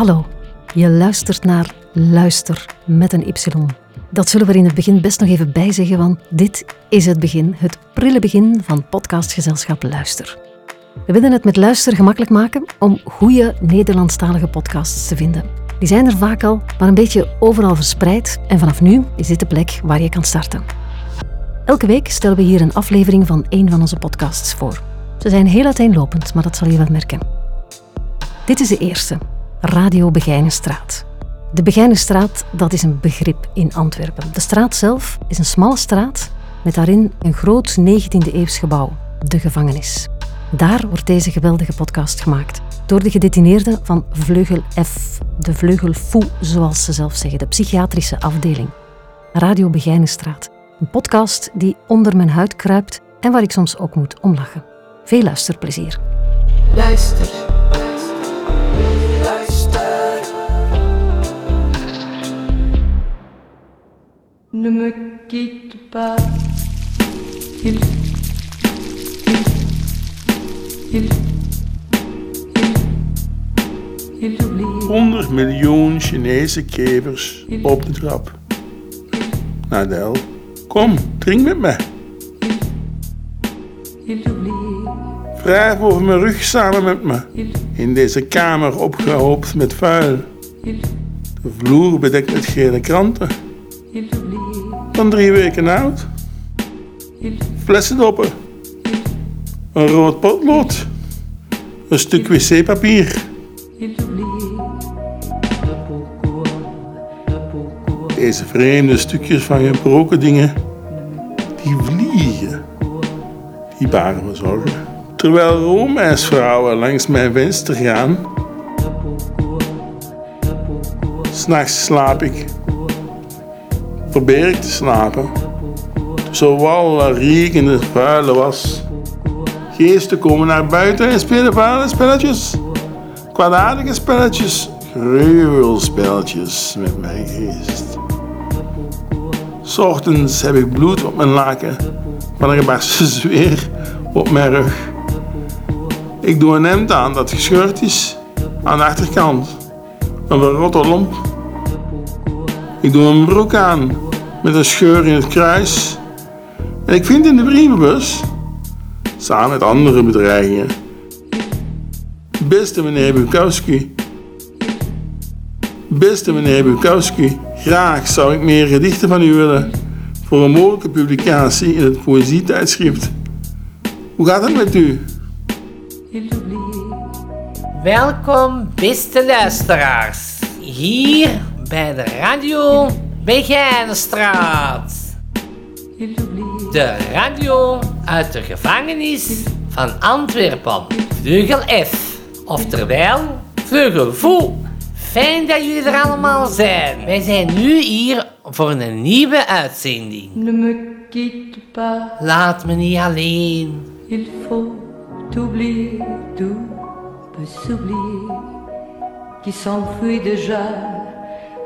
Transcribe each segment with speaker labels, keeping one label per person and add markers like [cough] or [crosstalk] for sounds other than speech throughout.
Speaker 1: Hallo, je luistert naar Luister met een Y. Dat zullen we er in het begin best nog even bijzeggen, want dit is het begin, het prille begin van podcastgezelschap Luister. We willen het met Luister gemakkelijk maken om goede Nederlandstalige podcasts te vinden. Die zijn er vaak al, maar een beetje overal verspreid en vanaf nu is dit de plek waar je kan starten. Elke week stellen we hier een aflevering van een van onze podcasts voor. Ze zijn heel uiteenlopend, maar dat zal je wel merken. Dit is de eerste, Radio Begijnenstraat. De Begijnenstraat, dat is een begrip in Antwerpen. De straat zelf is een smalle straat met daarin een groot 19e-eeuws gebouw, de gevangenis. Daar wordt deze geweldige podcast gemaakt door de gedetineerden van Vleugel F, de Vleugel Fou, zoals ze zelf zeggen, de psychiatrische afdeling. Radio Begijnenstraat, een podcast die onder mijn huid kruipt en waar ik soms ook moet omlachen. Veel luisterplezier.
Speaker 2: Luister. Ne me quitte pas. Il. Il. Il. Il. Il oublie.
Speaker 3: 100 miljoen Chinese kevers op de trap. Nadel, kom, drink met me. Wrijf over mijn rug samen met me. In deze kamer opgehoopt met vuil.
Speaker 2: Il.
Speaker 3: De vloer bedekt met gele kranten. Drie weken oud. Flessendoppen. Een rood potlood. Een stuk wc-papier. Deze vreemde stukjes van gebroken dingen. Die vliegen. Die baren me zorgen. Terwijl roomijsvrouwen langs mijn venster gaan. S'nachts slaap ik. Probeer ik te slapen. Zo wallen, riekende, vuile was. Geesten komen naar buiten en spelen vuile spelletjes. Kwaadaardige spelletjes. Gruwelspelletjes met mijn geest. S ochtends heb ik bloed op mijn laken van een gebarsten [laughs] zweer op mijn rug. Ik doe een hemd aan dat gescheurd is aan de achterkant. Een verrotte lomp. Ik doe een broek aan met een scheur in het kruis. En ik vind in de brievenbus, samen met andere bedreigingen, Beste meneer Bukowski. Beste meneer Bukowski, graag zou ik meer gedichten van u willen voor een mogelijke publicatie in het poëzietijdschrift. Hoe gaat het met u?
Speaker 4: Welkom, beste luisteraars. Hier bij de Radio Begijnenstraat. De radio uit de gevangenis van Antwerpen. Vleugel F. Oftewel, Vleugel Fou. Fijn dat jullie er allemaal zijn. Wij zijn nu hier voor een nieuwe uitzending.
Speaker 2: Ne me quitte pas.
Speaker 4: Laat me niet alleen.
Speaker 2: Il faut oublier, tout peut s'oublier, qui s'enfuit déjà.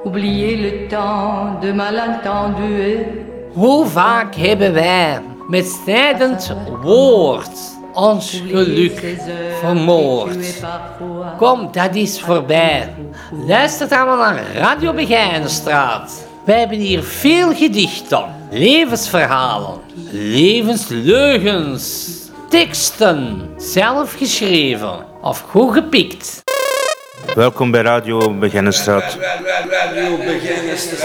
Speaker 2: Oublier le temps de malentendu
Speaker 4: Hoe vaak hebben wij met snijdend woord ons geluk vermoord? Kom, dat is voorbij. Luister allemaal naar Radio Begijnenstraat. Wij hebben hier veel gedichten, levensverhalen, levensleugens, teksten, zelf geschreven of goed gepikt.
Speaker 5: Welkom bij Radio Begijnenstraat.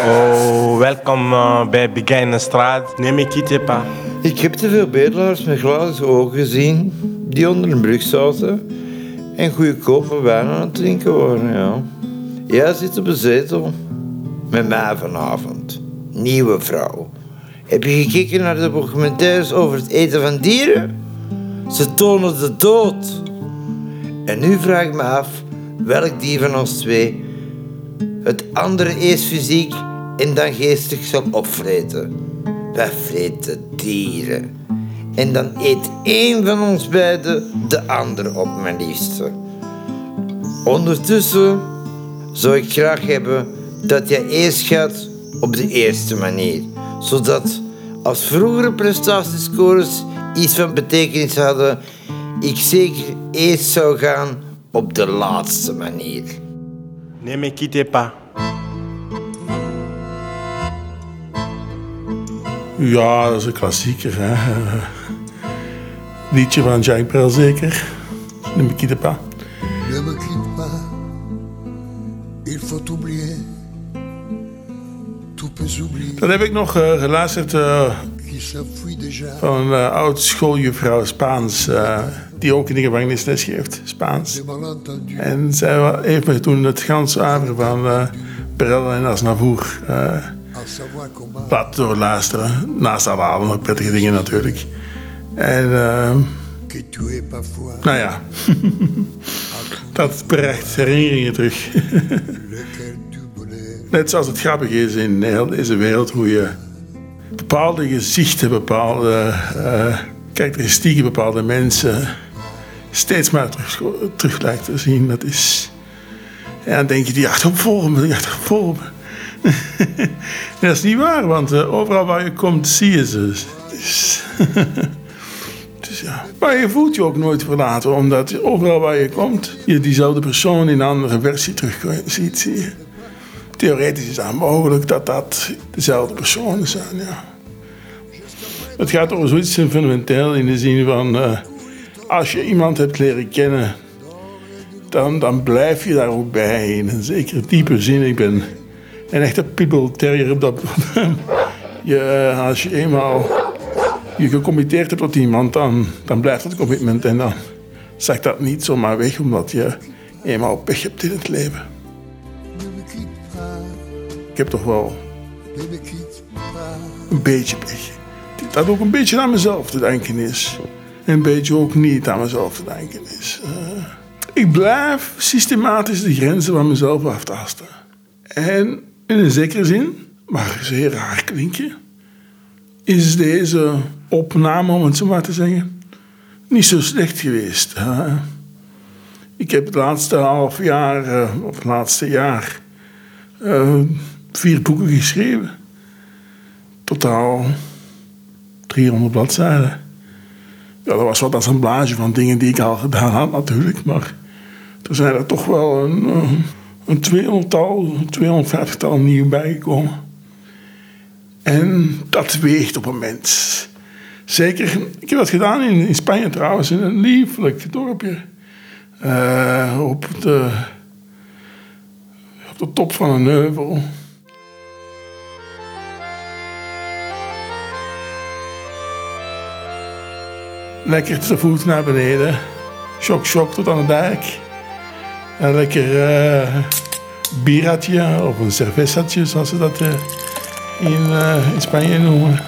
Speaker 5: Oh, welkom eh, bij Begijnenstraat. Neem ik het pas.
Speaker 6: Ik heb te veel bedelaars met glazen ogen gezien die onder een brug zaten en goedkope wijn aan het drinken waren. Ja. Jij zit op een zetel met mij vanavond. Nieuwe vrouw. Heb je gekeken naar de documentaires over het eten van dieren? Ze tonen de dood. En nu vraag ik me af van ons twee het andere eerst fysiek en dan geestig zal opvreten. Wij vreten dieren. En dan eet één van ons beiden de andere op, mijn liefste. Ondertussen zou ik graag hebben dat jij eerst gaat op de eerste manier. Zodat als vroegere prestatiescores iets van betekenis hadden, ik zeker eerst zou gaan op de laatste manier.
Speaker 5: Ne me quittez pas.
Speaker 3: Ja, dat is een klassieker. Hè? [laughs] Liedje van Jacques Brel zeker. Ne me quitte pas.
Speaker 7: Ne me quitte pas, il faut oublier. Tout peut s'oublier,
Speaker 3: Dat heb ik nog eh, geluisterd eh, van een uh, oud schooljuffrouw Spaans. Eh, die ook in de gevangenis les geeft, Spaans. En zij heeft me toen het ganse avond van eh Brel en Asnavour eh
Speaker 7: savoir comment.
Speaker 3: laten doorluisteren. Naast alle andere prettige dingen natuurlijk. En eh,
Speaker 7: parfois
Speaker 3: nou ja, [laughs] dat brengt herinneringen terug. [laughs] Net zoals het grappig is in heel deze wereld hoe je bepaalde gezichten, bepaalde eh, karakteristieken, bepaalde mensen steeds maar terug, terug lijkt te zien. Dat is. En dan denk je, die achtervolgen me, die me. [laughs] dat is niet waar, want eh, overal waar je komt zie je ze. Is, [laughs] dus ja. Maar je voelt je ook nooit verlaten, omdat overal waar je komt, je diezelfde persoon in een andere versie terug ziet, zie je. Theoretisch is het mogelijk dat dat dezelfde personen zijn, ja. Het gaat over zoiets fundamenteel in de zin van... eh, als je iemand hebt leren kennen, dan, dan blijf je daar ook bij. In een zekere diepe zin. Ik ben een echte pitbull terrier op dat je, eh, Als je eenmaal je gecommitteerd hebt tot iemand, dan, dan blijft dat commitment. En dan zakt dat niet zomaar weg, omdat je eenmaal pech hebt in het leven. Ik heb toch wel een beetje pech. Dat ook een beetje aan mezelf te denken is. En een beetje ook niet aan mezelf te denken is. Eh, ik blijf systematisch de grenzen van mezelf aftasten. En in een zekere zin, maar zeer raar klinken, is deze opname, om het zo maar te zeggen, niet zo slecht geweest. Ik heb het laatste half jaar, eh, of het laatste jaar, eh, vier boeken geschreven. Totaal 300 bladzijden. Ja, dat was wat assemblage van dingen die ik al gedaan had natuurlijk. Maar er zijn er toch wel een, eh, een 200-tal, 250-tal nieuw bijgekomen. En dat weegt op een mens. Zeker, ik heb dat gedaan in, in Spanje trouwens, in een lieflijk dorpje. Eh, op, de, op de top van een heuvel. Lekker te voet naar beneden. Shock, shock tot aan de dijk. En lekker eh bieratje of een cervezatje, zoals ze dat eh, in, eh, in Spanje noemen.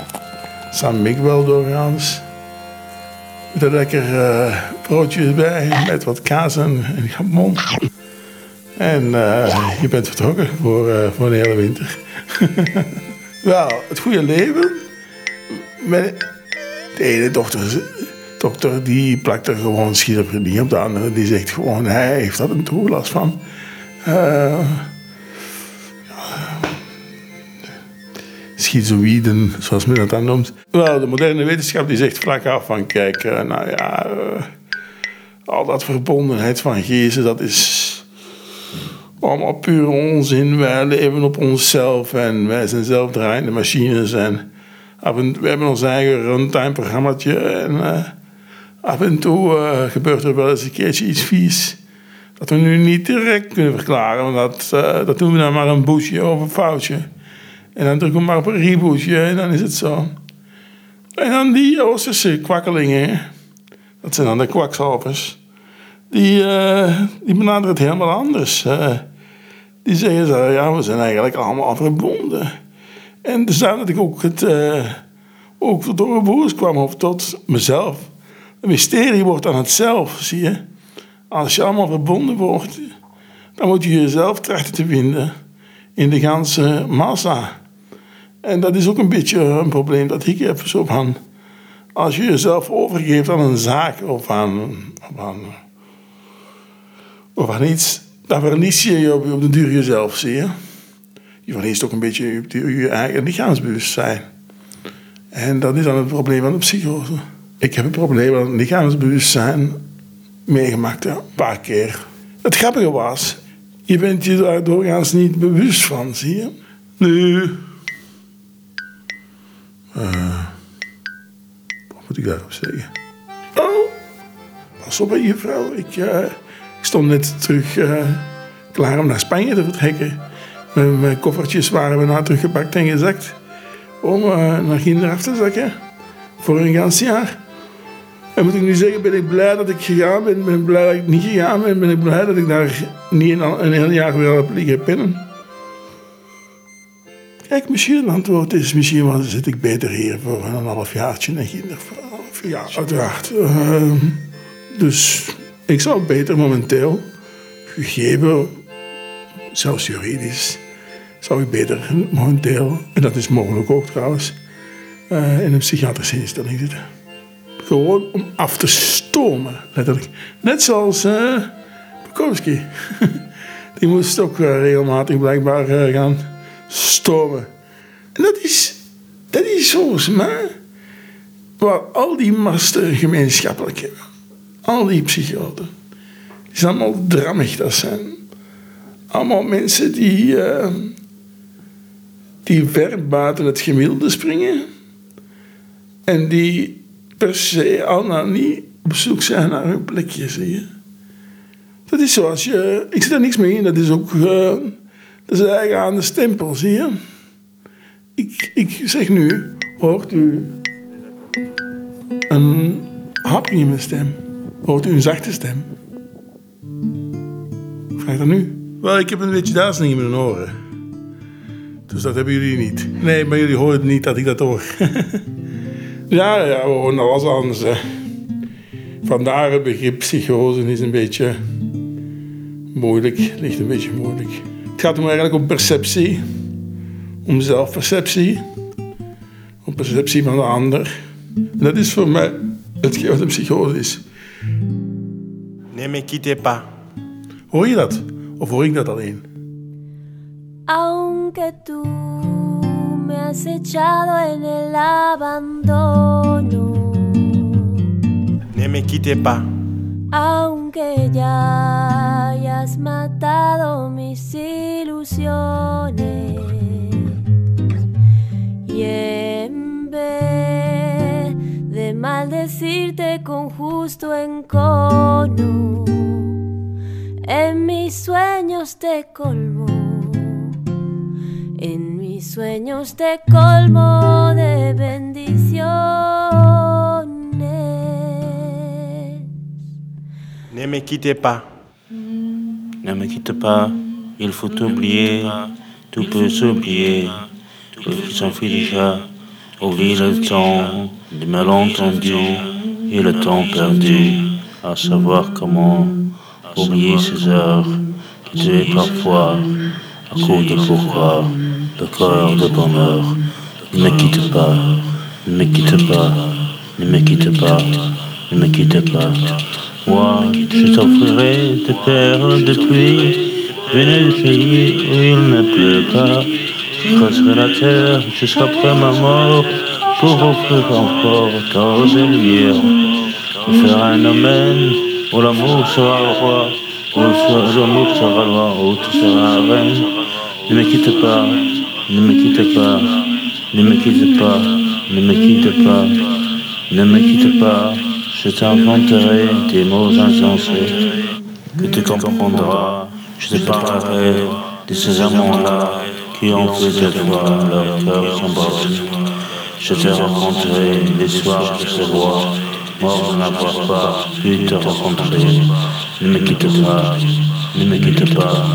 Speaker 3: San Miguel doorgaans. Met een lekker broodje erbij, met wat kaas en, en jamon. En je bent vertrokken voor, voor een hele winter. [laughs] Wel, het goede leven. Met de ene dochter, dokter die plakt er gewoon schizofrenie op. De andere die zegt gewoon, hij heeft dat een toelast van. Eh, schizoïden, zoals men dat dan noemt. Wel, de moderne wetenschap die zegt vlak af van, kijk, eh, nou ja, eh, al dat verbondenheid van geesten, dat is allemaal puur onzin. Wij leven op onszelf en wij zijn zelfdraaiende machines en we hebben ons eigen runtime-programmaatje en af en toe eh, gebeurt er wel eens een keertje iets vies. Dat we nu niet direct kunnen verklaren, want dat, eh, dat doen we dan maar een boetje of een foutje. En dan drukken we maar op een rebootje en dan is het zo. En dan die Oosterse kwakkelingen, dat zijn dan de kwakzalvers, die, eh, die benaderen het helemaal anders. die zeggen zo, ja, we zijn eigenlijk allemaal verbonden. En dus daar dat ik ook, het, ook tot boers kwam, of tot mezelf. Een mysterie wordt aan het zelf, zie je. Als je allemaal verbonden wordt, dan moet je jezelf trachten te vinden in de ganse massa. En dat is ook een beetje een probleem dat ik heb. Zo van, als je jezelf overgeeft aan een zaak of aan, of aan, of aan iets, dan verlies je je op, de duur jezelf, zie je. Je verliest ook een beetje je, je eigen lichaamsbewustzijn. En dat is dan het probleem van de psychose. Ik heb het probleem het lichaamsbewustzijn meegemaakt, ja, een paar keer. Het grappige was, je bent je daar doorgaans niet bewust van, zie je? Nu, eh, wat moet ik daarop zeggen? Oh, pas op, hè, juffrouw. Ik, eh, ik stond net terug eh, klaar om naar Spanje te vertrekken. Mijn, koffertjes waren we nou teruggepakt en gezakt om naar Ginder af te zakken voor een gans jaar. En moet ik nu zeggen, ben ik blij dat ik gegaan ben, ben ik blij dat ik niet gegaan ben, ben ik blij dat ik daar niet een, een heel jaar weer heb liggen pinnen. Kijk, misschien een antwoord is, misschien wel zit ik beter hier voor een halfjaartje en Ginder voor een half jaar, uiteraard. Ehm, dus ik zou beter momenteel, gegeven, zelfs juridisch, zou ik beter momenteel, en dat is mogelijk ook trouwens, eh, in een psychiatrische instelling zitten. Om af te stomen, letterlijk. Net zoals eh Bukowski. [laughs] Die moest ook eh, regelmatig blijkbaar eh, gaan stomen. En dat is, dat is volgens mij waar al die masten gemeenschappelijk hebben. Al die psychoten. Die zijn allemaal drammig, dat zijn. Allemaal mensen die, eh, die ver buiten het gemiddelde springen. En die per se al nou niet op zoek zijn naar hun plekje, zie je. Dat is zoals je... Ik zit er niks mee in, dat is ook... eh, dat is eigen aan de stempel, zie je. Ik, ik zeg nu, hoort u een hapje in mijn stem? Hoort u een zachte stem? Vraag dat nu. Wel, ik heb een beetje duizeling in mijn oren. Dus dat hebben jullie niet. Nee, maar jullie horen niet dat ik dat hoor. [laughs] ja, ja, we horen alles anders. Hè. Vandaar het begrip psychose is een beetje moeilijk. Ligt een beetje moeilijk. Het gaat hem eigenlijk om perceptie. Om zelfperceptie. Om perceptie van de ander. En dat is voor mij hetgeen wat een psychose is.
Speaker 5: Ne me pas.
Speaker 3: Hoor je dat? Of hoor ik dat alleen?
Speaker 8: Aunque tú me has echado en el abandono,
Speaker 5: Ne me quittez pas.
Speaker 8: aunque ya hayas matado mis ilusiones, y en vez de maldecirte con justo encono, en mis sueños te colmo. En mis sueños te colmo de bendiciones.
Speaker 5: Ne me quittez pas.
Speaker 9: Ne me quitte pas, il faut oublier, tout peut s'oublier, tout s'enfuit déjà. Oublie le temps des malentendus et le temps perdu, à savoir comment oublier ces heures tuaient parfois à cause de pourquoi le cœur de bonheur. Ne me quitte pas, ne me quitte pas, ne me quitte pas, ne me quitte pas. Moi, je t'offrirai des perles de pluie, venues du pays où il ne pleut pas. Je creuserai la terre jusqu'après ma mort pour offrir encore tant de lumière. Je ferai un domaine où l'amour sera le roi, où l'amour sera loi, où tu seras reine. Ne me quitte pas, ne me quitte pas, ne me quitte pas, ne me quitte pas, ne me quitte pas. Je t'inventerai des mots insensés que tu comprendras. Je te parlerai de ces amants-là qui ont fait de toi leur cœur s'embrasse. Je te raconterai l'histoire de ce roi, mort n'avoir pas pu te rencontrer. Ne me quitte pas, ne me quitte pas,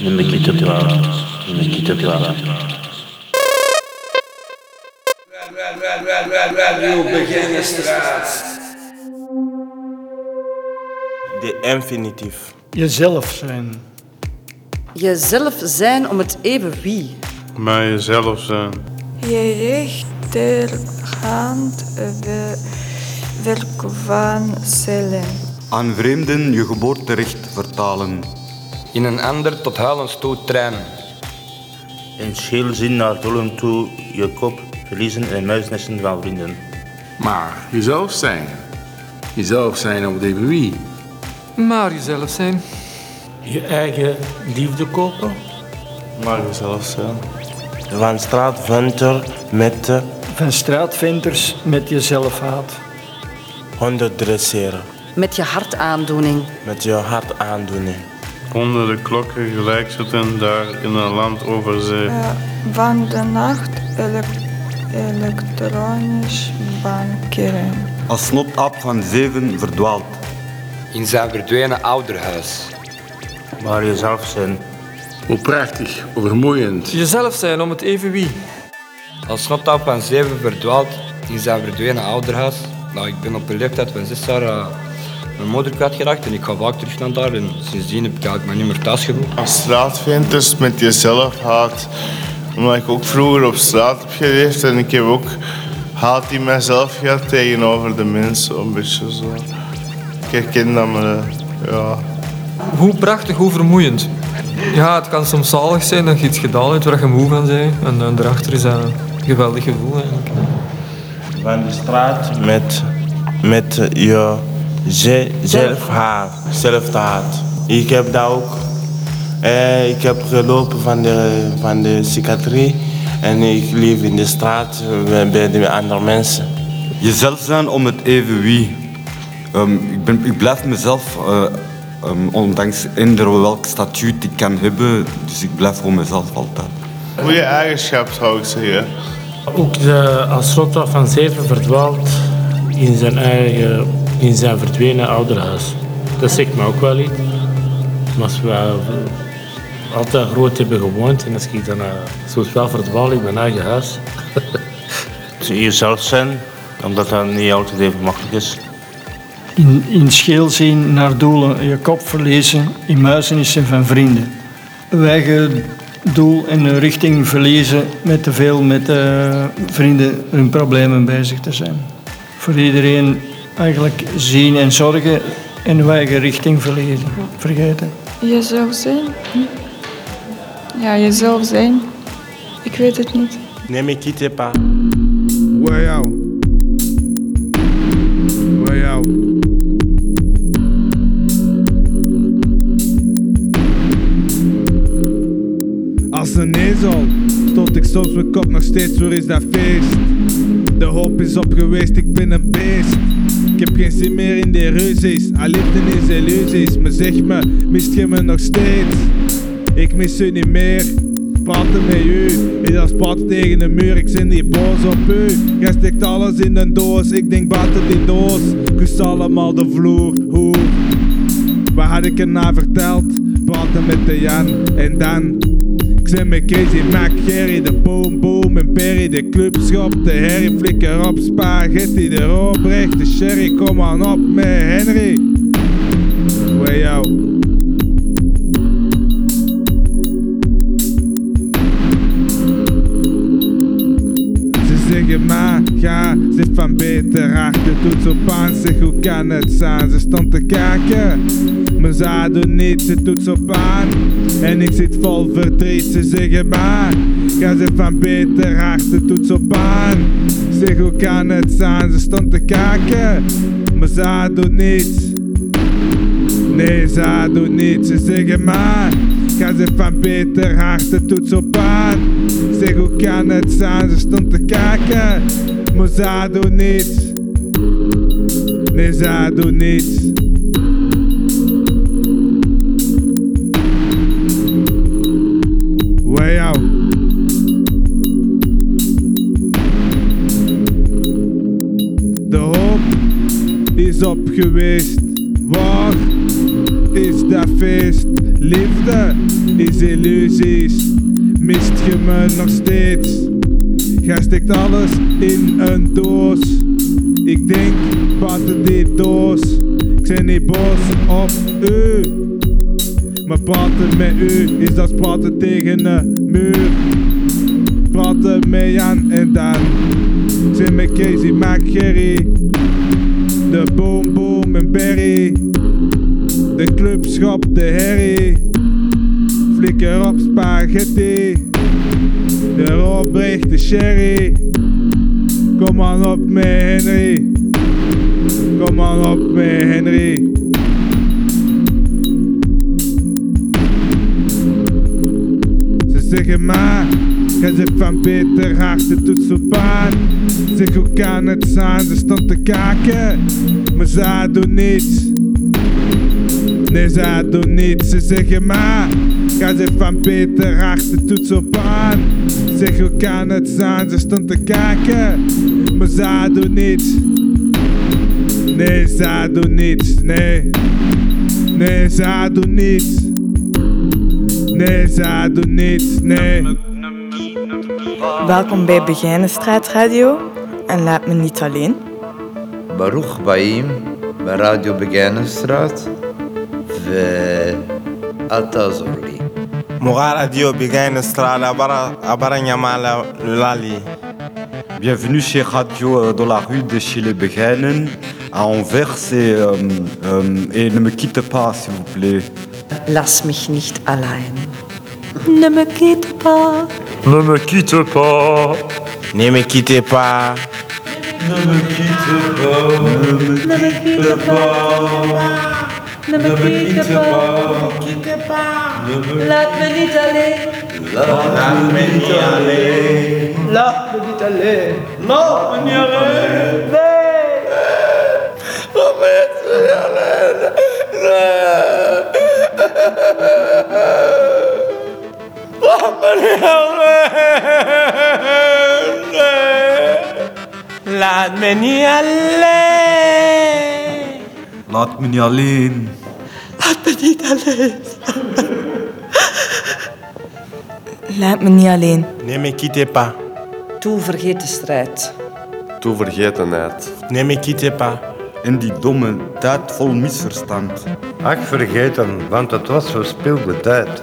Speaker 9: ne me quitte pas, ne me quitte pas.
Speaker 5: De infinitief.
Speaker 10: Jezelf zijn.
Speaker 11: Jezelf zijn om het even wie.
Speaker 5: Maar jezelf zijn.
Speaker 12: Je rechterhand we- welke van cellen.
Speaker 13: Aan vreemden je geboorterecht vertalen.
Speaker 14: In een ander tot huilens toe trainen.
Speaker 9: In scheelzin naar doelen toe je kop verliezen in muisnesten van vrienden.
Speaker 3: Maar jezelf zijn. Jezelf zijn op de wie.
Speaker 10: Maar jezelf zijn.
Speaker 5: Je eigen liefde kopen?
Speaker 3: Mag zelf zijn.
Speaker 5: Van straatventer met de
Speaker 10: Van straatventers met je zelfhaat.
Speaker 5: honden dresseren.
Speaker 11: Met je hartaandoening.
Speaker 5: Met je hart aandoening.
Speaker 3: Onder de klokken gelijk zitten daar in een land over zee.
Speaker 12: Van de nacht elek- elektronisch bankeren.
Speaker 13: Als snotap van zeven verdwaalt.
Speaker 14: In zijn verdwenen ouderhuis.
Speaker 9: Maar jezelf zijn.
Speaker 3: Hoe prachtig, hoe vermoeiend.
Speaker 10: Jezelf zijn om het even wie.
Speaker 14: Als snotap van zeven verdwaalt in zijn verdwenen ouderhuis. Nou, ik ben op een leeftijd van zes jaar eh, mijn moeder kwijtgeraakt en ik ga vaak terug naar daar. En sindsdien heb ik eigenlijk me niet meer thuis gevoeld.
Speaker 15: Als straatventers met jezelf haat. Omdat ik ook vroeger op straat heb geleefd en ik heb ook haat in mezelf gehad tegenover de mensen. Een beetje zo. Ik herken dat, maar eh, ja.
Speaker 10: Hoe prachtig, hoe vermoeiend. Ja, het kan soms zalig zijn dat je iets gedaan hebt waar je moe van bent. En dan daarachter is dat een geweldig gevoel eigenlijk.
Speaker 5: Van de straat met, met je ze- zelfhaat. zelfhaat. Ik heb dat ook. Eh, ik heb gelopen van de, van de psychiatrie. En ik leef in de straat eh, bij de andere mensen.
Speaker 13: Jezelf zijn om het even wie. Ehm, ik, ben, ik blijf mezelf, eh, ehm, ondanks eender welk statuut ik kan hebben, dus ik blijf gewoon mezelf altijd.
Speaker 15: Goede eigenschap zou ik zeggen.
Speaker 5: Ook de, als Rotwa van Zeven verdwaalt in zijn eigen, in zijn verdwenen ouderhuis. Dat zegt me ook wel iets. Maar altijd groot hebben gewoond en als ik dan uh, soms wel verdwaal in mijn eigen huis. [laughs]
Speaker 9: Jezelf zijn, omdat dat niet altijd even makkelijk is.
Speaker 10: In, in scheel zien naar doelen, je kop verlezen, in muizenissen van vrienden. Eigen doel en een richting verliezen met te veel met eh, vrienden hun problemen bezig te zijn. Voor iedereen eigenlijk zien en zorgen en uw eigen richting verliezen, vergeten.
Speaker 12: Jezelf zijn? Ja, jezelf zijn. Ik weet het niet.
Speaker 5: Ne me quitte pas.
Speaker 16: Way out. Way out. Als een ezel stoot ik soms mijn kop nog steeds, waar is dat feest? De hoop is op geweest, ik ben een beest. Ik heb geen zin meer in die ruzies, al liefde is illusies. Maar zeg me, mist je me nog steeds? Ik mis u niet meer. Praten met u, is als praten tegen een muur. Ik zit niet boos op u. Jij steekt alles in een doos, ik denk buiten die doos. Kus allemaal de vloer, hoe? Waar had ik er na verteld? Praten met de Jan en dan. Ik zit met Casey, Mac, Gerry, de Boom Boom en Perry, de clubschop, de herrie, flikker op, spaghetti, de Robrecht, de sherry, kom aan op met Henry. Kijken, maar ze doen niet, ze toets op aan. En ik zit vol verdriet, ze zeggen maar, ga, zit van beter hart. De toets op aan, zeg hoe kan het zijn? Ze stond te kijken, maar ze doen niets. Nee, ze doen niets, ze zeggen maar. Ga ze van beter hart de toets op aan. Zeg hoe kan het zijn, ze stond te kijken. Maar ze doen niets. Nee, ze doen niets. Geweest. Waar is dat feest? Liefde is illusies. Mist je me nog steeds? Gij steekt alles in een doos. Ik denk, buiten die doos. Ik ben niet boos op u. Maar praten met u is als praten tegen een muur. Praten met Jan en Dan. Ik zit met Casey, Mac, Gerry. De boom, boom en Berry, De clubschap de herrie. Flikker op spaghetti. De Rob de sherry. Kom aan op me Henry. Kom aan op me Henry. Ze zeggen maar jij zegt van beter hart de toets op aan. Zeg hoe kan het zijn, ze stond te kijken, maar zij doen niets. Nee, zij doen niets, ze zeggen maar, zegt van beter hart de toets op aan. Zeg hoe kan het zijn, ze stond te kijken, maar zij doen niets. Nee, zij doen niets, nee. Nee, zij doen niets. Nee, zij doen niets, nee.
Speaker 12: Welkom bij Begijnenstraat Radio en laat me niet alleen.
Speaker 6: Baruch Baim, bij Radio Begijnenstraat. We Atazorli.
Speaker 5: Mora Radio Begijn Strada Abara Abara Nyamala Lali.
Speaker 13: Bienvenue chez Radio euh, dans la rue de chez les Begijnen à Anvers et, euh, euh, et ne me quitte pas s'il vous plaît.
Speaker 11: Lass mich nicht allein.
Speaker 8: Ne me quitte pas.
Speaker 5: Ne me quitte pas. Ne me quittez pas.
Speaker 8: Ne me quitte pas. Ne me quitte pas. Ne me quitte pas. Laat me niet alleen.
Speaker 5: Laat me niet alleen.
Speaker 10: Laat me niet alleen.
Speaker 5: Laat me niet alleen.
Speaker 10: Nee.
Speaker 5: Laat me niet alleen. Laat me niet alleen. Laat me niet alleen.
Speaker 13: Laat me niet alleen.
Speaker 12: Laat me niet
Speaker 5: pas.
Speaker 11: Toe vergeet de strijd.
Speaker 13: Toe vergetenheid.
Speaker 5: Ne me quittez pas.
Speaker 13: In die domme tijd vol misverstand.
Speaker 6: Ach, vergeet hem, want het was verspilde tijd.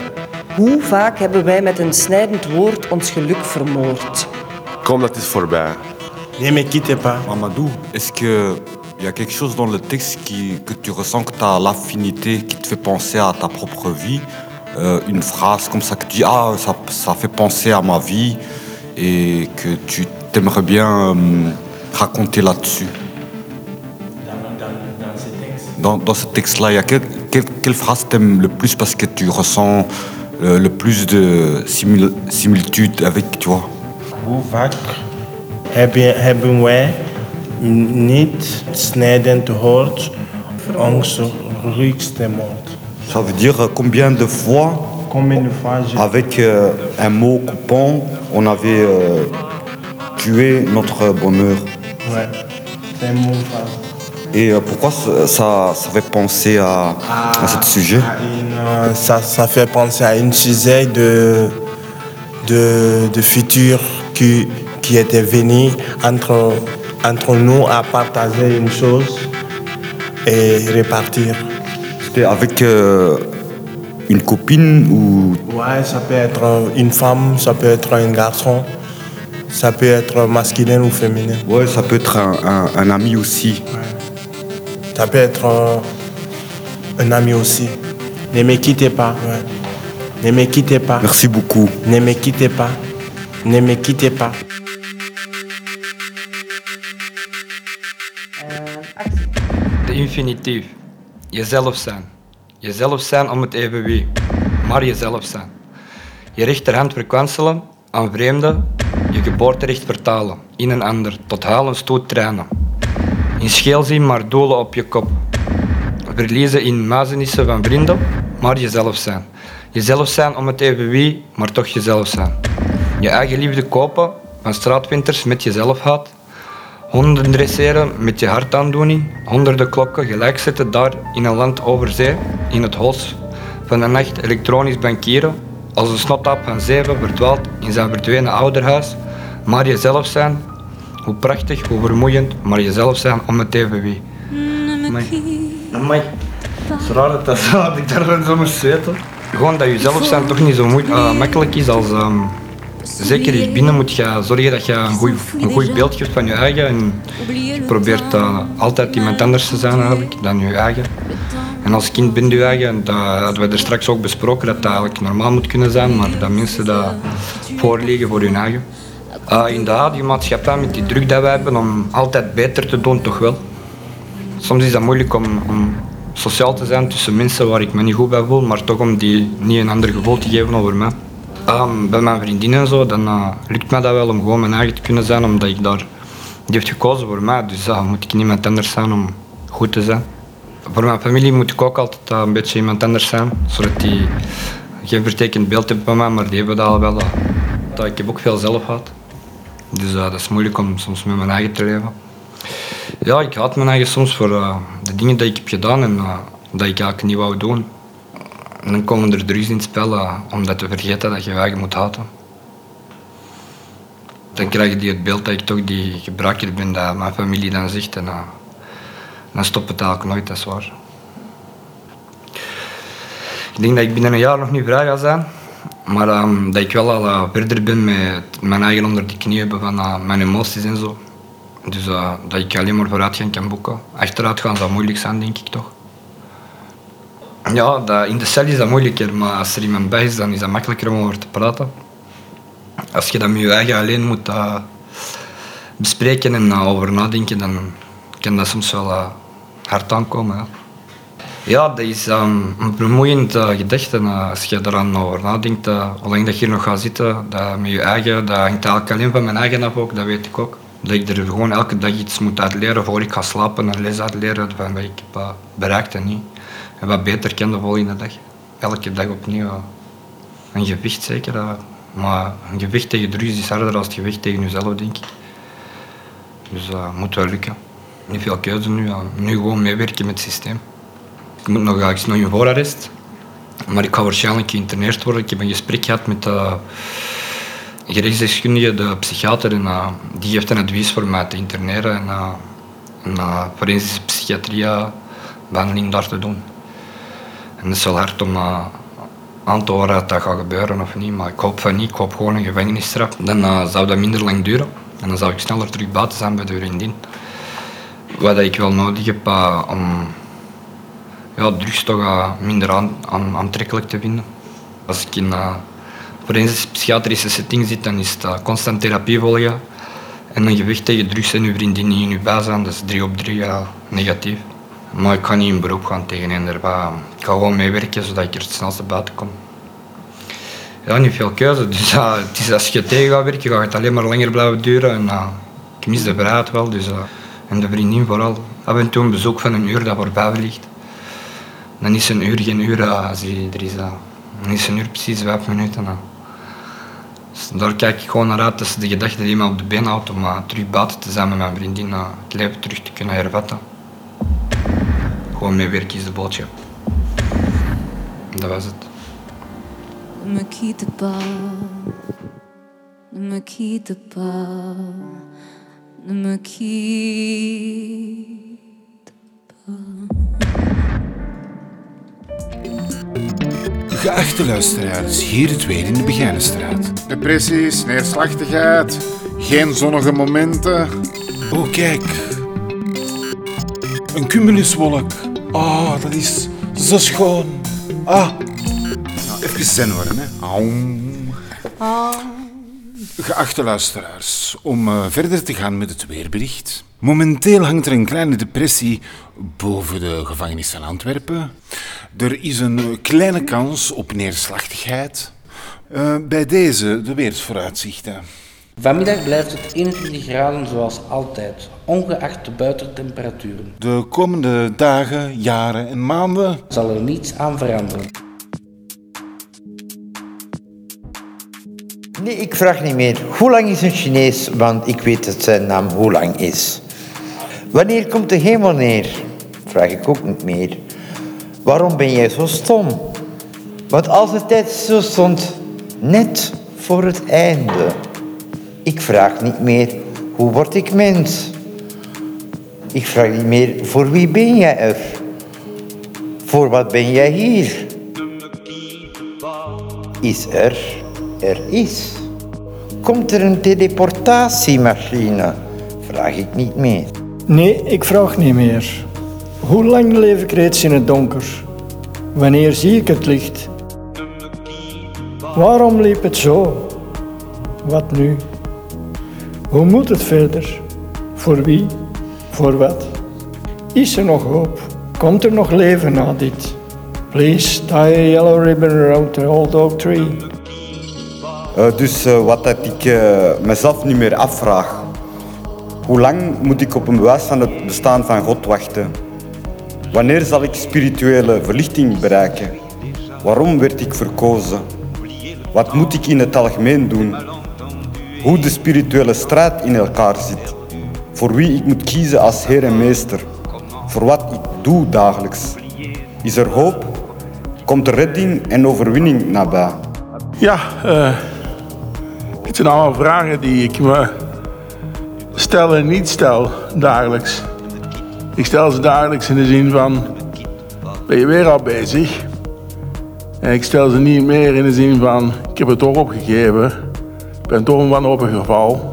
Speaker 11: Hoe vaak hebben wij met een snijdend woord ons geluk vermoord?
Speaker 13: Kom, dat is voorbij.
Speaker 5: Ne me quittez pas.
Speaker 13: Mamadou, est-ce que il y a quelque chose dans le texte qui, que tu ressens que tu as l'affinité qui te fait penser à ta propre vie Euh, Une phrase comme ça que tu dis ah ça, ça fait penser à ma vie et que tu t'aimerais bien euh, raconter là-dessus. Dans, dans ce texte-là, il y a quelle, quelle, quelle phrase t'aimes le plus parce que tu ressens le plus de simil- similitude avec, tu vois
Speaker 5: Hoe vaak hebben, hebben wij niet snijdend woord onze ruigste moord?
Speaker 13: Ça veut dire combien de fois,
Speaker 5: Combien de fois je...
Speaker 13: avec euh, un mot coupant, on avait euh, tué notre bonheur?
Speaker 5: Ouais, c'est un mot phrase.
Speaker 13: Et euh, pourquoi ça, fait penser à, à ce sujet?
Speaker 5: À une, euh, ça, ça fait penser à une sujet de, de, de futur qui, qui était venu entre, entre nous à partager une chose et repartir.
Speaker 13: C'était avec euh, une copine ou?
Speaker 5: Ouais, ça peut être une femme, ça peut être un garçon, ça peut être masculin ou féminin.
Speaker 13: Ouais, ça peut être un, un- un ami aussi.
Speaker 5: Ça peut être euh, un ami aussi. Ne me quittez pas. ouais. Ne me quittez pas.
Speaker 13: Merci beaucoup.
Speaker 5: Ne me quittez pas. Ne me quittez pas.
Speaker 14: De infinitief. Jezelf zijn. Jezelf zijn om het even wie. Maar jezelf zijn. Je rechterhand verkwanselen aan vreemden. Je geboorterecht vertalen. In een ander. Tot halen stoot trainen. In scheel zien maar dolen op je kop. Verliezen in muizenissen van vrienden. Maar jezelf zijn. Jezelf zijn om het even wie, maar toch jezelf zijn. Je eigen liefde kopen van straatwinters met jezelf haat. Honden dresseren met je hartaandoening. Honderden klokken gelijk zetten daar in een land over zee. In het hols van de nacht elektronisch bankieren. Als een snotaap van zeven verdwaald in zijn verdwenen ouderhuis. Maar jezelf zijn. Hoe prachtig, hoe vermoeiend, maar jezelf zijn om het even wie. Amai. Het is raar dat, dat, dat ik daar zo moest zweten. Gewoon dat jezelf zijn toch niet zo moe- eh, makkelijk is als... ehm, zeker hier binnen moet je zorgen dat je een goed, een goed beeld geeft van je eigen. En je probeert eh, altijd iemand anders te zijn eigenlijk dan je eigen. En als kind ben je eigen, dat hadden we er straks ook besproken, dat dat eigenlijk normaal moet kunnen zijn, maar dat mensen dat voorliggen voor hun eigen. Eh, inderdaad, die maatschappij met die druk dat wij hebben om altijd beter te doen, toch wel. Soms is dat moeilijk om, om sociaal te zijn tussen mensen waar ik me niet goed bij voel, maar toch om die niet een ander gevoel te geven over mij. Ehm, bij mijn vriendin en zo, dan eh, lukt mij dat wel om gewoon mijn eigen te kunnen zijn, omdat ik daar... Die heeft gekozen voor mij, dus dan moet ik niemand anders zijn om goed te zijn. Voor mijn familie moet ik ook altijd eh, een beetje iemand anders zijn, zodat die geen vertekend beeld hebben van mij, maar die hebben dat al wel. eh. dat ik heb ook veel zelf gehad. Dus eh, dat is moeilijk om soms met mijn eigen te leven. Ja, ik haat mijn eigen soms voor eh, de dingen die ik heb gedaan en eh, dat ik eigenlijk niet wou doen. En dan komen er drugs in het spel om te vergeten dat je je eigen moet haten. Dan krijg je het beeld dat ik toch die gebruiker ben dat mijn familie dan zegt en dan stopt het eigenlijk nooit, dat is waar. Ik denk dat ik binnen een jaar nog niet vrij ga zijn, maar ehm, dat ik wel al eh, verder ben met mijn eigen onder de knie hebben van eh, mijn emoties en zo. Dus eh, dat ik alleen maar vooruitgang kan boeken. Achteruit gaan zou moeilijk zijn, denk ik toch. Ja, in de cel is dat moeilijker, maar als er iemand bij is, dan is dat makkelijker om over te praten. Als je dat met je eigen alleen moet bespreken en over nadenken, dan kan dat soms wel hard aankomen. Ja dat is ehm, een vermoeiend uh, gedachte. Uh, als je eraan over nadenkt, hoe lang dat je hier nog gaat zitten, dat met je eigen, dat hangt eigenlijk alleen van mijn eigen af ook, dat weet ik ook. Dat ik er gewoon elke dag iets moet uitleren voor ik ga slapen en les uitleren van wat ik heb bereikt en niet. En wat beter kan de volgende dag. Elke dag opnieuw. Een gewicht zeker, maar een gewicht tegen drugs is harder dan het gewicht tegen jezelf, denk ik. Dus dat moet wel lukken. Niet veel keuze nu, nu gewoon meewerken met het systeem. Ik, moet nog, ik nog in voorarrest, maar ik ga waarschijnlijk geïnterneerd worden. Ik heb een gesprek gehad met de gerechtsdeskundige, de psychiater, die heeft een advies voor mij te interneren en een uh, forensische psychiatrie behandeling daar te doen. En het is wel hard om aan te horen dat dat gaat gebeuren of niet, maar ik hoop van niet. Ik hoop gewoon een gevangenisstraf. Dan zou dat minder lang duren en dan zou ik sneller terug buiten zijn bij de vriendin. Wat ik wel nodig heb om ja, drugs toch uh, minder aan, aan, aantrekkelijk te vinden. Als ik in uh, forensische psychiatrische setting zit, dan is het uh, constant therapie volgen. En een gewicht tegen drugs en uw vriendin niet in uw bij zijn, dat is drie op drie uh, negatief. Maar ik kan niet in beroep gaan tegen hen. Ik ga gewoon meewerken zodat ik er het snelste buiten kom. Ja, niet veel keuze. Dus uh, het is als je tegen gaat werken, gaat het alleen maar langer blijven duren. En, ik mis de vrijheid wel. Dus, en de vriendin vooral. Af en toe een bezoek van een uur dat voorbij vliegt. Dan is een uur geen uur als je er is. Dan is een uur precies vijf minuten. Dus daar kijk ik gewoon naar uit. Dat is de gedachte die me op de been houdt om terug buiten te zijn met mijn vriendin. het leven terug te kunnen hervatten. Gewoon meewerken is de boodschap. Dat was het.
Speaker 17: Me quitte pas, me quitte pas, me quitte
Speaker 18: Geachte luisteraars, hier het weer in de Begijnenstraat.
Speaker 19: Depressies, neerslachtigheid, geen zonnige momenten.
Speaker 18: Oh, kijk. Een cumuluswolk. Ah, dat is zo schoon. Ah.
Speaker 19: Nou, even zen worden, hè. Aum.
Speaker 18: Geachte luisteraars, om uh, verder te gaan met het weerbericht. Momenteel hangt er een kleine depressie boven de gevangenis van Antwerpen. Er is een kleine kans op neerslachtigheid. Uh, bij deze de weersvooruitzichten.
Speaker 20: Vanmiddag blijft het 21 graden zoals altijd, ongeacht de buitentemperaturen.
Speaker 18: De komende dagen, jaren en maanden
Speaker 20: zal er niets aan veranderen.
Speaker 6: Nee, ik vraag niet meer. Hoe lang is een Chinees? Want ik weet dat zijn naam hoe lang is. Wanneer komt de hemel neer? Vraag ik ook niet meer. Waarom ben jij zo stom? Want als de tijd zo stond, net voor het einde. Ik vraag niet meer, hoe word ik mens? Ik vraag niet meer, voor wie ben jij er? Voor wat ben jij hier? Is er, er is. Komt er een teleportatiemachine? Vraag ik niet meer.
Speaker 10: Nee, ik vraag niet meer. Hoe lang leef ik reeds in het donker? Wanneer zie ik het licht? Waarom liep het zo? Wat nu? Hoe moet het verder? Voor wie? Voor wat? Is er nog hoop? Komt er nog leven na dit? Please tie a yellow ribbon around the old oak tree.
Speaker 13: Eh, dus eh, wat dat ik eh, mezelf niet meer afvraag. Hoe lang moet ik op een bewijs van het bestaan van God wachten? Wanneer zal ik spirituele verlichting bereiken? Waarom werd ik verkozen? Wat moet ik in het algemeen doen? Hoe de spirituele strijd in elkaar zit. Voor wie ik moet kiezen als Heer en Meester. Voor wat ik doe dagelijks. Is er hoop? Komt er redding en overwinning nabij?
Speaker 3: Ja, eh dit zijn allemaal vragen die ik me stel en niet stel dagelijks. Ik stel ze dagelijks in de zin van, ben je weer al bezig? En ik stel ze niet meer in de zin van, ik heb het toch opgegeven. Ik ben toch een wanhopig geval.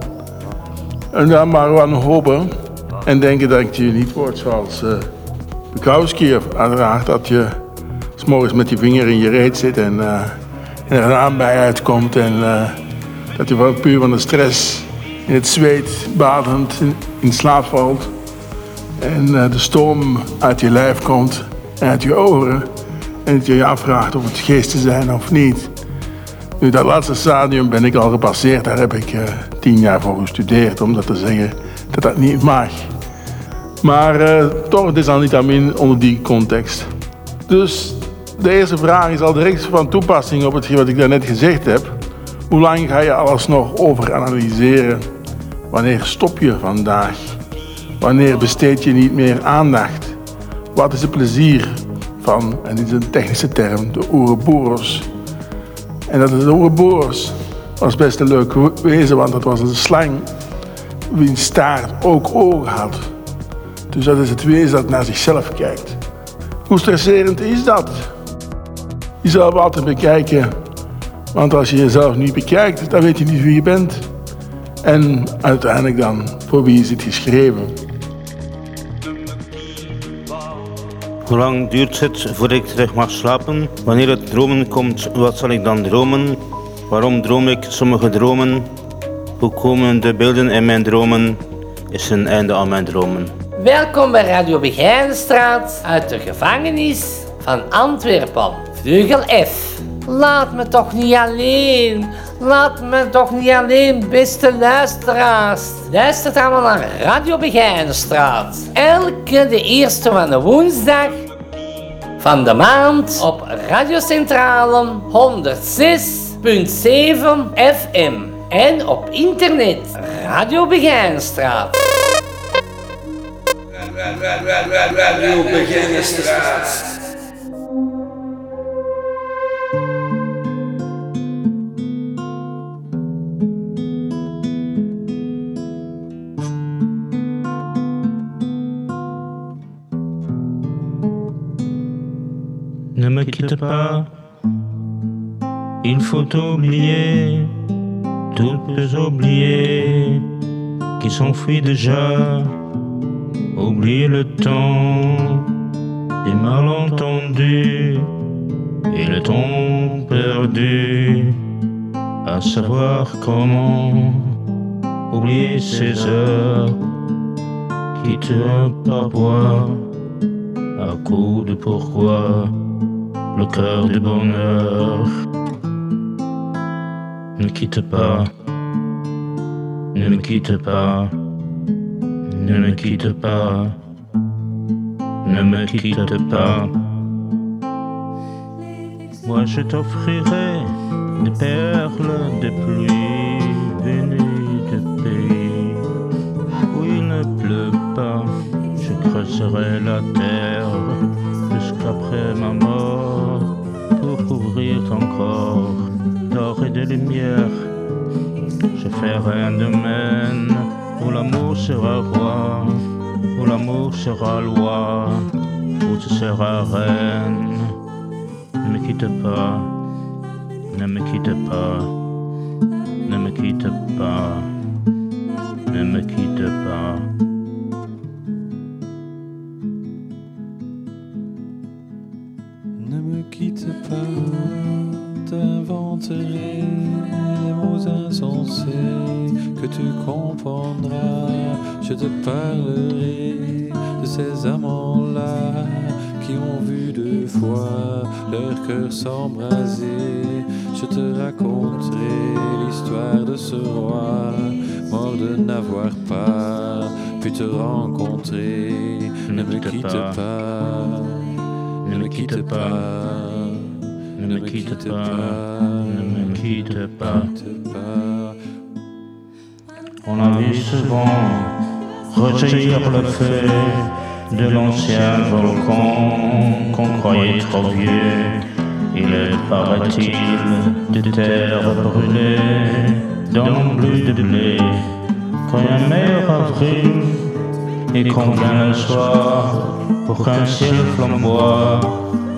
Speaker 3: En dan maar wanhopen en denken dat je niet wordt zoals eh Bukowski. Uiteraard dat je s morgens met je vinger in je reet zit en, eh, er een aanbij uitkomt. En eh, dat je van, puur van de stress in het zweet badend in, in slaap valt. En eh, de storm uit je lijf komt en uit je oren. En dat je je afvraagt of het geesten zijn of niet. Nu, dat laatste stadium ben ik al gepasseerd. Daar heb ik eh, tien jaar voor gestudeerd om dat te zeggen dat dat niet mag. Maar eh, toch, het is aan onder die context. Dus de eerste vraag is al direct van toepassing op hetgeen wat ik daarnet gezegd heb. Hoe lang ga je alles nog overanalyseren? Wanneer stop je vandaag? Wanneer besteed je niet meer aandacht? Wat is het plezier van, en dit is een technische term, de Ouroboros? En dat is de Ouroboros was best een leuk wezen, want dat was een slang wiens staart ook ogen had. Dus dat is het wezen dat naar zichzelf kijkt. Hoe stresserend is dat? Jezelf altijd bekijken. Want als je jezelf niet bekijkt, dan weet je niet wie je bent. En uiteindelijk dan, voor wie is het geschreven?
Speaker 9: Hoe lang duurt het voordat ik terug mag slapen? Wanneer het dromen komt, wat zal ik dan dromen? Waarom droom ik sommige dromen? Hoe komen de beelden in mijn dromen? Is een einde aan mijn dromen.
Speaker 4: Welkom bij Radio Begijnenstraat uit de gevangenis van Antwerpen. Vleugel F. Laat me toch niet alleen. Laat me toch niet alleen, beste luisteraars. Luistert allemaal naar Radio Begijnenstraat. Elke de eerste van de woensdag van de maand op Radiocentrale 106.7 FM. En op internet Radio Begijnenstraat.
Speaker 8: Radio.
Speaker 9: Me quitte pas, il faut oublier, tout peut oublier, qui s'enfuit déjà, oublier le temps des malentendus et le temps perdu, à savoir comment oublier ces heures qui tuent parfois à coup de pourquoi le cœur du bonheur. Ne quitte pas, ne me quitte pas, ne me quitte pas, ne me quitte pas. Moi je t'offrirai des perles de pluie venues de pays où il ne pleut pas. Je creuserai la terre jusqu'après ma mort couvrir ton corps d'or et de lumière. Je ferai un domaine où l'amour sera roi, où l'amour sera loi, où tu seras reine. Ne me quitte pas, ne me quitte pas, ne me quitte pas, ne me quitte
Speaker 21: comprendras. Je te parlerai de ces amants-là qui ont vu deux fois leur cœur s'embraser. Je te raconterai l'histoire de ce roi, mort de n'avoir pas pu te rencontrer. Ne me quitte pas, ne me quitte pas, ne me quitte pas, ne me quitte pas.
Speaker 9: On a vu souvent rejaillir le feu de l'ancien volcan qu'on croyait trop vieux. Il est, paraît-il, de terre brûlée dans bleu de blé. Quand un meilleur avril et qu'on vient le soir pour qu'un ciel flamboie,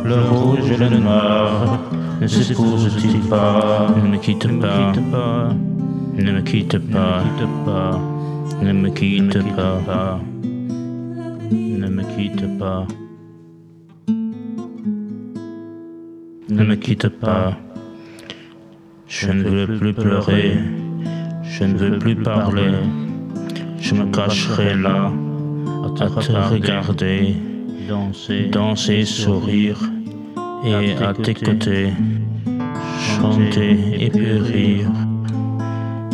Speaker 9: le rouge et le noir ne s'épousent-ils pas Ne me quitte pas, ne me quitte pas, ne me quitte pas, ne me quitte pas, ne me quitte pas. Je ne veux plus pleurer, je ne veux plus parler, je me cacherai là à te regarder, danser, danser, sourire et à tes côtés, chanter et puis rire.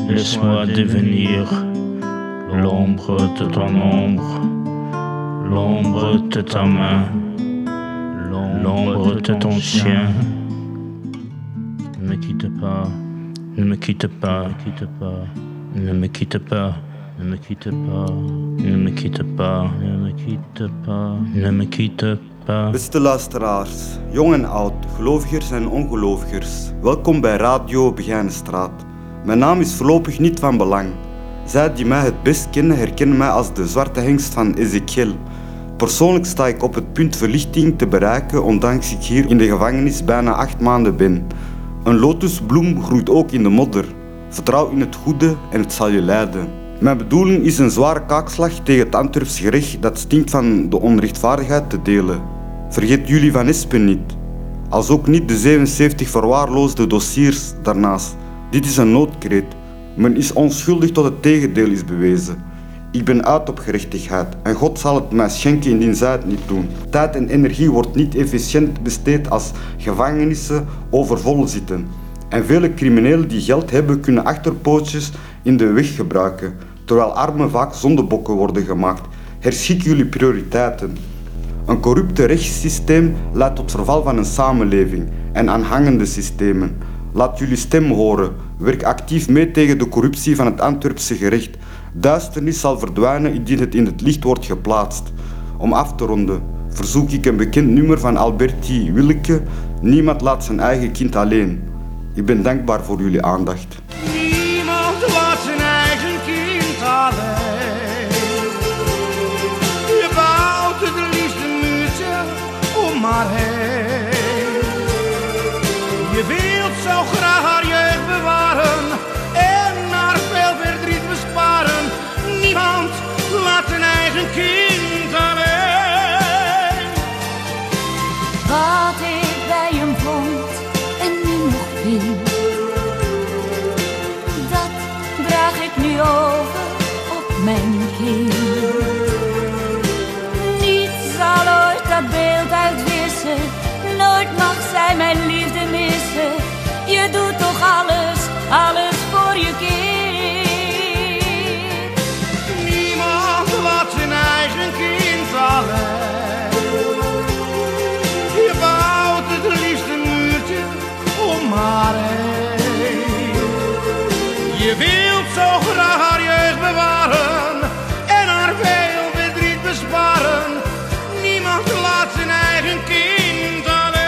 Speaker 9: Laisse-moi devenir l'ombre de ton ombre, l'ombre de ta main, l'ombre de ton chien. Ne me quitte pas, ne me quitte pas, ne me quitte pas, ne me quitte pas, ne me quitte pas, ne me quitte pas, ne me quitte pas.
Speaker 13: Beste luisteraars, jong en oud, gelovigers en ongelovigers, welkom bij Radio Begijnenstraat. Mijn naam is voorlopig niet van belang. Zij die mij het best kennen herkennen mij als de zwarte hengst van Ezekiel. Persoonlijk sta ik op het punt verlichting te bereiken, ondanks ik hier in de gevangenis bijna acht maanden ben. Een lotusbloem groeit ook in de modder. Vertrouw in het goede en het zal je leiden. Mijn bedoeling is een zware kaakslag tegen het Antwerps gerecht dat stinkt van de onrechtvaardigheid te delen. Vergeet jullie van Espen niet. Als ook niet de 77 verwaarloosde dossiers daarnaast. Dit is een noodkreet. Men is onschuldig tot het tegendeel is bewezen. Ik ben uit op gerechtigheid en God zal het mij schenken indien zij het niet doen. Tijd en energie wordt niet efficiënt besteed als gevangenissen overvol zitten. En vele criminelen die geld hebben kunnen achterpootjes in de weg gebruiken, terwijl armen vaak zondebokken worden gemaakt. Herschik jullie prioriteiten. Een corrupte rechtssysteem leidt tot verval van een samenleving en aanhangende systemen. Laat jullie stem horen. Werk actief mee tegen de corruptie van het Antwerpse gerecht. Duisternis zal verdwijnen indien het in het licht wordt geplaatst. Om af te ronden verzoek ik een bekend nummer van Alberti Willeke. Niemand laat zijn eigen kind alleen. Ik ben dankbaar voor jullie aandacht.
Speaker 22: Je wilt zo graag haar jeugd bewaren en haar veel verdriet besparen. Niemand laat zijn eigen kind alleen.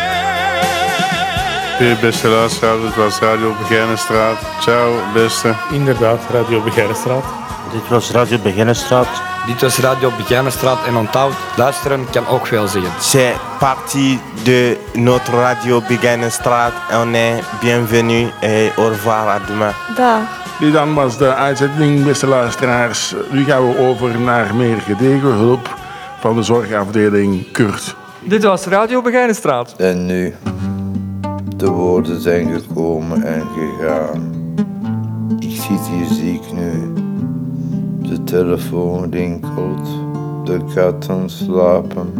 Speaker 3: Beste luisteraars, het was Radio Begijnenstraat. Ciao, beste.
Speaker 23: Inderdaad, Radio Begijnenstraat.
Speaker 9: Dit was Radio Begijnenstraat.
Speaker 14: Dit was Radio Begijnenstraat en onthoud, luisteren kan ook veel zeggen.
Speaker 5: C'est partie de notre radio Begijnenstraat. On est bienvenue et au revoir à demain.
Speaker 12: Dag.
Speaker 3: Dit dan was de uitzending, beste luisteraars. Nu gaan we over naar meer gedegen hulp van de zorgafdeling Kurt.
Speaker 24: Dit was Radio Begijnenstraat.
Speaker 6: En nu, de woorden zijn gekomen en gegaan. Ik zit hier ziek nu. De telefoon rinkelt, de katten slapen.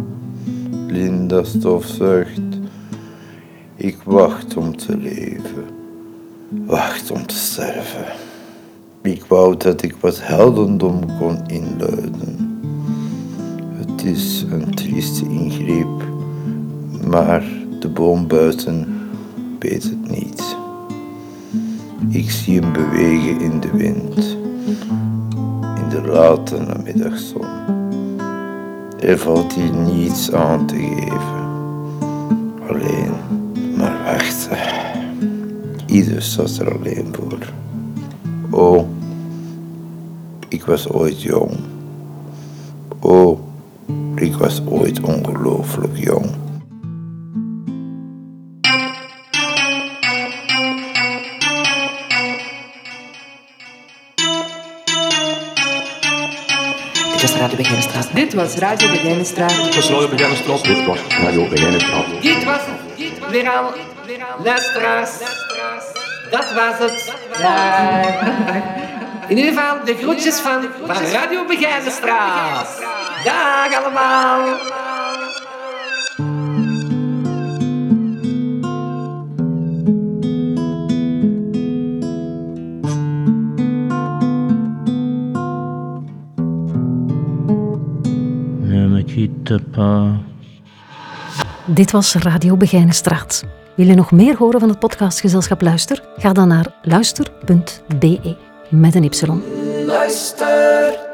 Speaker 6: Linda stofzucht. Ik wacht om te leven. Wacht om te sterven. Ik wou dat ik wat heldendom kon inluiden. Het is een trieste ingreep, maar de boom buiten weet het niet. Ik zie hem bewegen in de wind, in de late namiddagzon. Er valt hier niets aan te geven. Alleen maar wachten. Ieder staat er alleen voor. Ik was ooit jong. Oh, ik was ooit ongelooflijk jong.
Speaker 25: Dit was Radio Begijnenstraat. Dit was Radio Begijnenstraat. Dit was Radio Begijnenstraat.
Speaker 26: Dit was Radio Begijnenstraat.
Speaker 4: Dit was het. Weer aan luisteraars. Dat was het. In ieder geval de groetjes van, van Radio Begijnenstraat. Dag allemaal.
Speaker 1: Dit was Radio Begijnenstraat. Wil je nog meer horen van het podcastgezelschap Luister? Ga dan naar luister.be met een y.
Speaker 27: Luister.